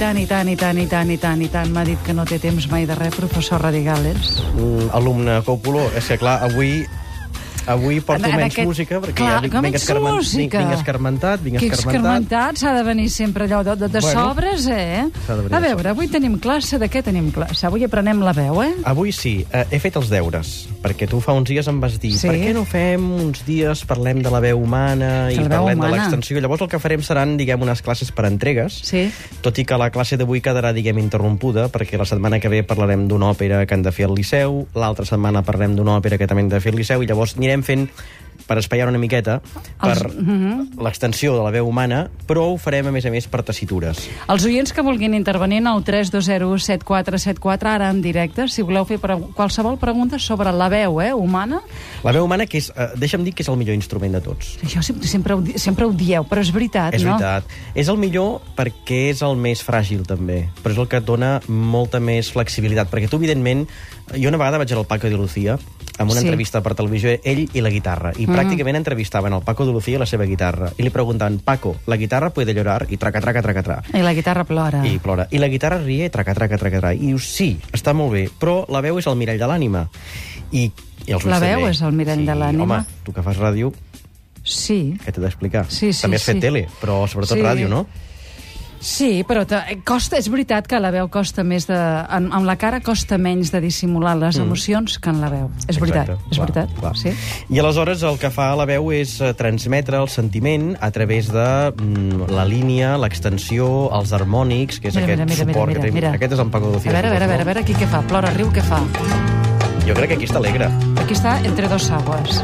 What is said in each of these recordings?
tant, i tant, i tant, i tant, i tant, i tant. M'ha dit que no té temps mai de res, professor Radigales. Mm, alumne Còpolo, és que clar, avui avui porto En- en menys aquest- música perquè clar, ja vinc, vinc, escarmen, vinc, música? vinc escarmentat, vinc Que escarmentat. s'ha de venir sempre allò de, de, de Bueno, sobres, eh? de A de veure, avui tenim classe, de què tenim classe? Avui aprenem la veu, eh? Avui sí, eh, he fet els deures, perquè tu fa uns dies em vas dir Sí. per què no fem uns dies, parlem de la veu humana De i la veu parlem de humana. l'extensió. Llavors el que farem seran, diguem, unes classes per entregues, Sí. tot i que la classe d'avui quedarà, diguem, interrompuda, perquè la setmana que ve parlarem d'una òpera que han de fer al Liceu, l'altra setmana parlarem d'una òpera que també hem de fer al Liceu, i llavors anirem fent per espaiar una miqueta per Els- mhm. l'extensió de la veu humana, però ho farem, a més a més, per tessitures. Els oients que vulguin intervenir en el 3207474, ara en directe, si voleu fer pre qualsevol pregunta sobre la veu eh, humana, La veu humana, que és, eh, deixa'm dir que és el millor instrument de tots. això sempre, sempre, ho, sempre ho dieu, però és veritat, És no? veritat. És el millor perquè és el més fràgil, també. Però és el que et dona molta més flexibilitat. Perquè tu, evidentment... Jo una vegada vaig anar al Paco de Lucía amb una Sí. entrevista per televisió, ell i la guitarra. I Mm. pràcticament entrevistaven el Paco de Lucía i la seva guitarra. I li preguntaven, Paco, la guitarra puede llorar? I traca, traca, traca, traca. I la guitarra plora. I plora. I la guitarra rie, traca, traca, traca, traca. I dius, sí, està molt bé, però la veu és el mirall de l'ànima. I, i els La veu també. és el mirall sí, de l'ànima. Home, tu que fas ràdio, Sí, què t'he d'explicar? Sí, sí, També has fet sí. tele, però sobretot Sí. ràdio, no? Sí, però te- costa, és veritat que la veu costa més de... En, amb la cara costa menys de dissimular les emocions que en la veu. És veritat, Mm. Exacte, és clar, veritat. clar. Sí. I aleshores el que fa la veu és eh, transmetre el sentiment a través de mm, la línia, l'extensió, els harmònics, que és Mira, aquest mira, mira, suport mira, que té. mira. Aquest és en Paco A Lucía. veure, a veure, a veure, a veure, aquí què fa? Plora, riu, què fa? Jo crec que aquí està alegre. Aquí està entre dos aguas.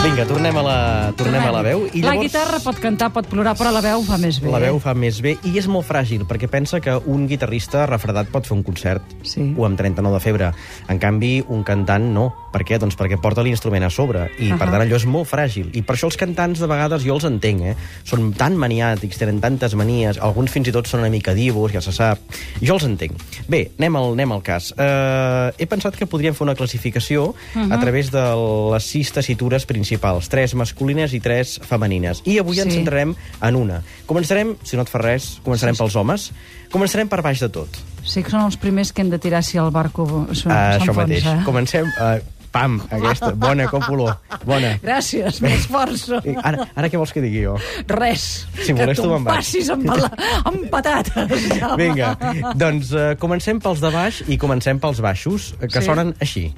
Vinga, tornem a la, tornem a la veu. I La llavors... guitarra pot cantar, pot plorar, però la veu fa més bé. La veu fa més bé i és molt fràgil, perquè pensa que un guitarrista refredat pot fer un concert Sí. o amb 39 de febre. En canvi, un cantant no. Per què? Doncs perquè porta l'instrument a sobre. I, uh -huh. per tant, allò és molt fràgil. I per això els cantants, de vegades, jo els entenc, eh? Són tan maniàtics, tenen tantes manies, alguns fins i tot són una mica divos, ja se sap. Jo els entenc. Bé, anem al, anem al cas. Uh, he pensat que podríem fer una classificació uh -huh. a través de les sis tessitures principals, tres masculines i tres femenines. I avui Sí. ens centrarem en una. Començarem, si no et fa res, començarem Sí, sí. pels homes. Començarem per baix de tot. Sí que són els primers que hem de tirar si el barco Uh, s'enfonsa. això mateix. Comencem... Uh, pam, aquesta. Bona, Còpolo. Bona. Gràcies, m'esforço. I Ara, ara què vols que digui jo? Res. Si que tu vaig. passis amb, la, amb patates. Ja. Vinga, doncs uh, comencem pels de baix i comencem pels baixos, eh, que Sí. sonen així.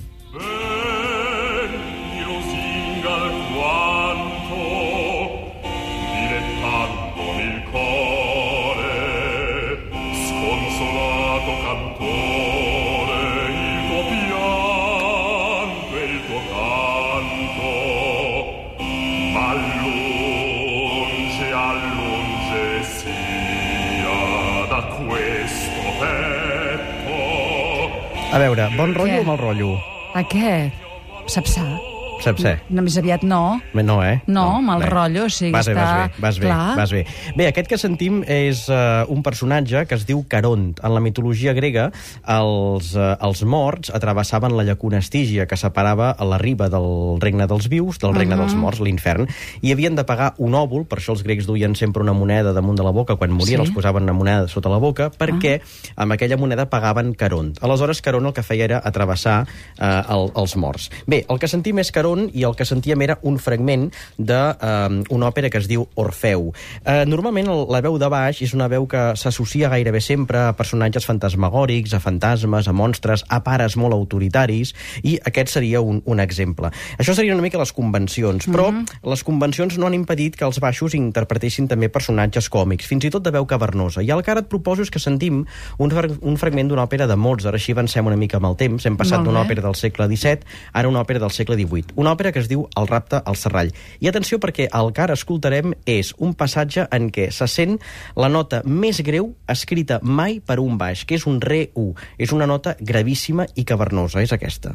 Veure, bon rotllo o mal rotllo? Aquest, sapsà. Saps ser? No, més aviat no. No, eh? No, mal bé. rotllo, o sigui, vas bé, està Vas bé, vas bé, clar. vas bé. Bé, aquest que sentim és uh, un personatge que es diu Caront. En la mitologia grega, els, uh, els morts atravessaven la llacuna Estígia, que separava a la riba del regne dels vius del regne dels morts, l'infern, i havien de pagar un òvul, per això els grecs duien sempre una moneda damunt de la boca, quan morien Sí. els posaven una moneda sota la boca, perquè amb aquella moneda pagaven Caront. Aleshores, Caront el que feia era atravessar eh, el, els morts. Bé, el que sentim és Caront i el que sentíem era un fragment d'una eh, una òpera que es diu Orfeu. Eh, normalment la veu de baix és una veu que s'associa gairebé sempre a personatges fantasmagòrics, a fantasmes, a monstres, a pares molt autoritaris, i aquest seria un, un exemple. Això serien una mica les convencions, però les convencions no han impedit que els baixos interpretessin també personatges còmics, fins i tot de veu cavernosa. I el que ara et proposo és que sentim un, un fragment d'una òpera de Mozart, així avancem una mica amb el temps, hem passat d'una òpera del segle XVII, ara una òpera del segle XVIII. Una òpera que es diu El rapte al Serrall. I atenció perquè el que ara escoltarem és un passatge en què se sent la nota més greu escrita mai per un baix, que és un re-u. És una nota gravíssima i cavernosa, és aquesta.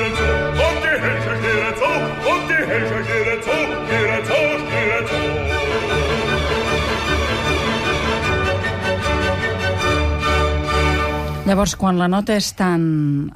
Llavors, quan la nota és tan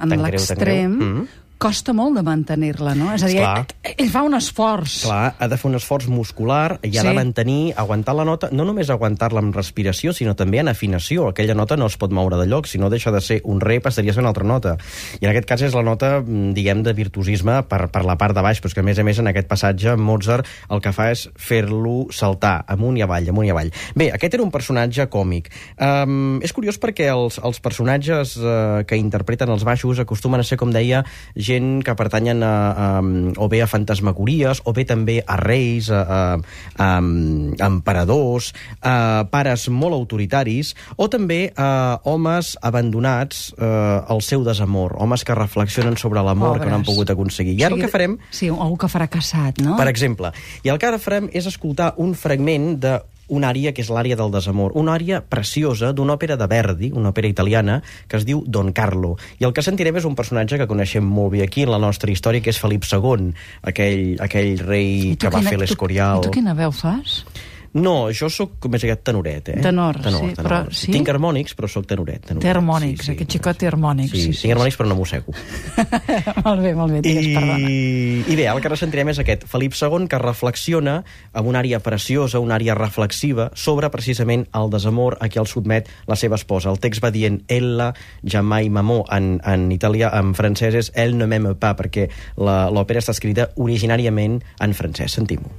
en l'extrem, greu. Mhm. Costa molt de mantenir-la, no? És a dir, Esclar. ell, ell fa un esforç. Clar, ha de fer un esforç muscular i ha Sí. de mantenir, aguantar la nota, no només aguantar-la amb respiració, sinó també en afinació. Aquella nota no es pot moure de lloc, si no deixa de ser un re, passaria a ser una altra nota. I en aquest cas és la nota, mm, diguem, de virtuosisme per, per la part de baix, però és que a més a més en aquest passatge Mozart el que fa és fer-lo saltar amunt i avall, amunt i avall. Bé, aquest era un personatge còmic. Um, és curiós perquè els, els personatges uh, que interpreten els baixos acostumen a ser, com deia, gent que pertanyen a, a, o bé a fantasmagories, o bé també a reis, a, a, a, a emperadors, a pares molt autoritaris, o també a homes abandonats eh, al seu desamor, homes que reflexionen sobre l'amor que no han pogut aconseguir. I ara O sigui, el que farem Sí, algú que ha fracassat, no? per exemple. I el que ara farem és escoltar un fragment de una àrea que és l'àrea del desamor, una àrea preciosa d'una òpera de Verdi, una òpera italiana, que es diu Don Carlo. I el que sentirem és un personatge que coneixem molt bé aquí en la nostra història, que és Felip II, aquell, aquell rei I que va quina- fer l'Escorial. Tu, tu quina veu fas? No, jo sóc més aviat tenoret, eh? Tenor, tenor sí, tenor. però- sí? Tinc harmònics, però sóc tenoret. tenoret. Té harmònics, aquest xicot té harmònics, Sí, sí, sí, sí, tinc harmònics, però no mossego. molt bé, molt bé, digues, perdona. I, I bé, el que ara sentirem és aquest, Felip II, que reflexiona amb una àrea preciosa, una àrea reflexiva, sobre precisament el desamor a què el sotmet la seva esposa. El text va dient «Ella jamais m'amó», en, en italià, en francès és «Elle ne m'aime pas», perquè la- l'òpera està escrita originàriament en francès. Sentim-ho.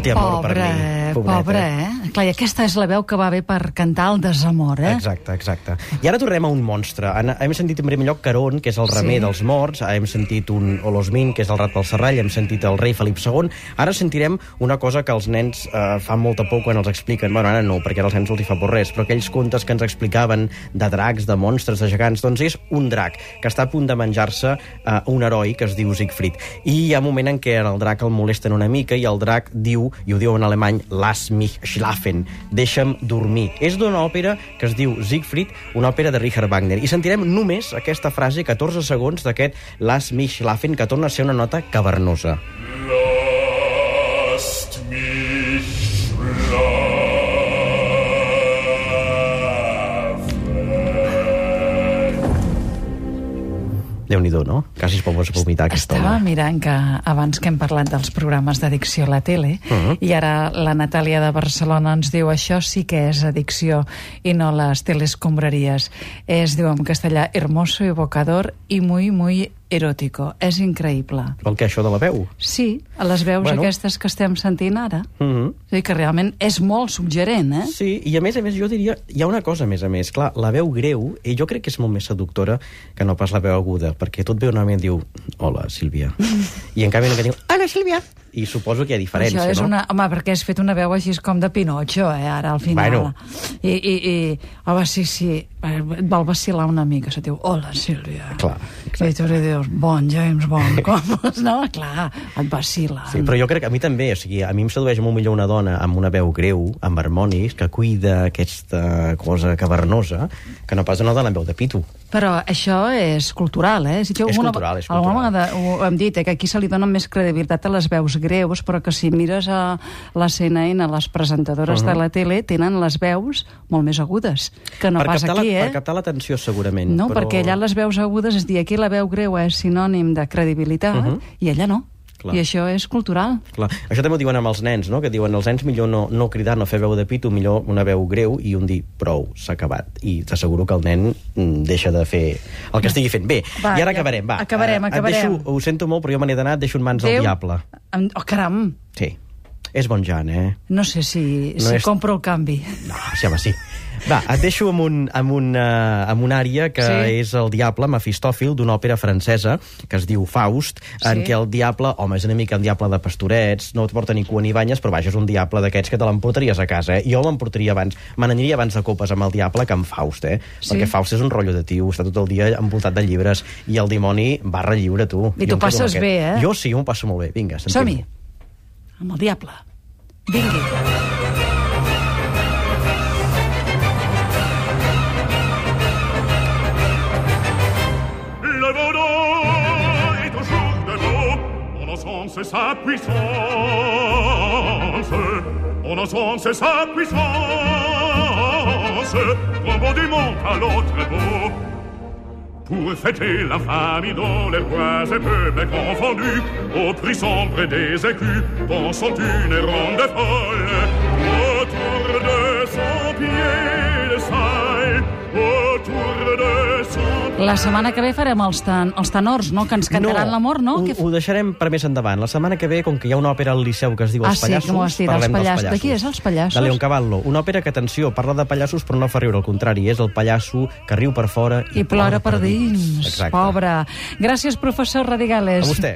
Té amor per Pobre, mi. Pobreta. pobre, eh? Clar, i aquesta és la veu que va bé per cantar el desamor, eh? Exacte, exacte. I ara tornem a un monstre. Hem sentit en primer lloc Caron, que és el remer Sí. dels morts, hem sentit un Olosmin, que és el rat pel serrall, hem sentit el rei Felip II. Ara sentirem una cosa que els nens eh, fan molta por quan els expliquen. Bueno, ara no, perquè ara als nens els hi fa por res, però aquells contes que ens explicaven de dracs, de monstres, de gegants, doncs és un drac que està a punt de menjar-se eh, un heroi que es diu Siegfried. I hi ha un moment en què el drac el molesten una mica i el drac diu, i ho diu en alemany, lass mich schlafen, deixa'm dormir. És d'una òpera que es diu Siegfried, una òpera de Richard Wagner. I sentirem només aquesta frase, 14 segons, d'aquest lass mich schlafen, que torna a ser una nota cavernosa. Lasst schlafen. Déu-n'hi-do, no? Quasi es pot vomitar aquesta Estava home. mirant que abans que hem parlat dels programes d'addicció a la tele, Uh -huh. i ara la Natàlia de Barcelona ens diu això sí que és addicció i no les telescombraries. Es diu en castellà hermoso, evocador i muy, muy erótico. És increïble. Vol que això de la veu? Sí, a les veus Bueno. aquestes que estem sentint ara. Uh -huh. O sigui que realment és molt suggerent, eh? Sí, i a més a més jo diria, hi ha una cosa a més a més, clar, la veu greu, i jo crec que és molt més seductora que no pas la veu aguda, perquè tu et veu normalment diu, hola, Sílvia, i en canvi no que diu, hola, Sílvia, i suposo que hi ha diferència, Això és no? una... Home, perquè has fet una veu així com de Pinocho, eh, ara, al final. Bueno. I, i, i... Home, sí, sí, et vol vacilar una mica, se diu, hola, Sílvia. Clar, I tu li dius, bon, James Bond, com? no, clar, et vacila. Sí, però jo crec que a mi també, o sigui, a mi em sedueix molt millor una dona amb una veu greu, amb harmonis, que cuida aquesta cosa cavernosa, que no pas una dona amb veu de pito. Però això és cultural, eh? Si És alguna- cultural, és Alguna cultural. vegada ho hem dit, eh, que aquí se li dona més credibilitat a les veus greus, però que si mires a la CNN, les presentadores uh -huh. de la tele tenen les veus molt més agudes, que no per pas aquí, la, eh? Per captar l'atenció, segurament. No, però... perquè allà les veus agudes, és a dir, aquí la veu greu és sinònim de credibilitat, uh -huh. i allà no. Clar. I això és cultural. Clar. Això també ho diuen amb els nens, no? que diuen els nens millor no, no cridar, no fer veu de pito, millor una veu greu i un dir prou, s'ha acabat. I t'asseguro que el nen mm, deixa de fer el que estigui fent. Bé, Va, i ara ja- acabarem, va. acabarem, Eh, acabarem. Deixo, ho sento molt, però jo me n'he d'anar, deixo en mans Déu- diable. Em- Oh, caram! Sí. És bon Jan, eh? No sé si, No si és- compro el canvi. No, sí, home, sí. Va, et deixo amb, un, amb, una, amb una àrea que Sí. és el Diable, Mefistòfil, d'una òpera francesa que es diu Faust, sí. en què el diable, home, és una mica un diable de pastorets, no et porta ni cua ni banyes, però vaja, és un diable d'aquests que te l'emportaries a casa, eh? Jo m'emportaria abans, me n'aniria abans de copes amb el diable que amb Faust, eh? Sí. Perquè Faust és un rotllo de tio, està tot el dia envoltat de llibres, i el dimoni barra lliure, tu. I amb passes aquest. bé, eh? Jo sí, m'ho passo molt bé. Vinga, sentim Som-hi. Amb el diable. Vingui. Le Vaudor est toujours debout. On encense sa puissance. On encense sa puissance. Beau du monde à l'autre beau. Pour fêter l'infamie dont les rois et peuples confondus, au prix sombre des écus, dansant une ronde folle, La setmana que ve farem els, ten, els tenors, no? Que ens cantaran l'amor, no? Ho, Què f- ho deixarem per més endavant. La setmana que ve, com que hi ha una òpera al Liceu que es diu Ah, Els sí, Pallassos... que has dit, Els parlem dels Pallassos. De qui és, Els Pallassos? De Leon Cavallo. Una òpera que, atenció, parla de pallassos però no fa riure, al contrari, és el pallasso que riu per fora I plora per dins. Exacte. Pobre. Gràcies, professor Radigales. A vostè.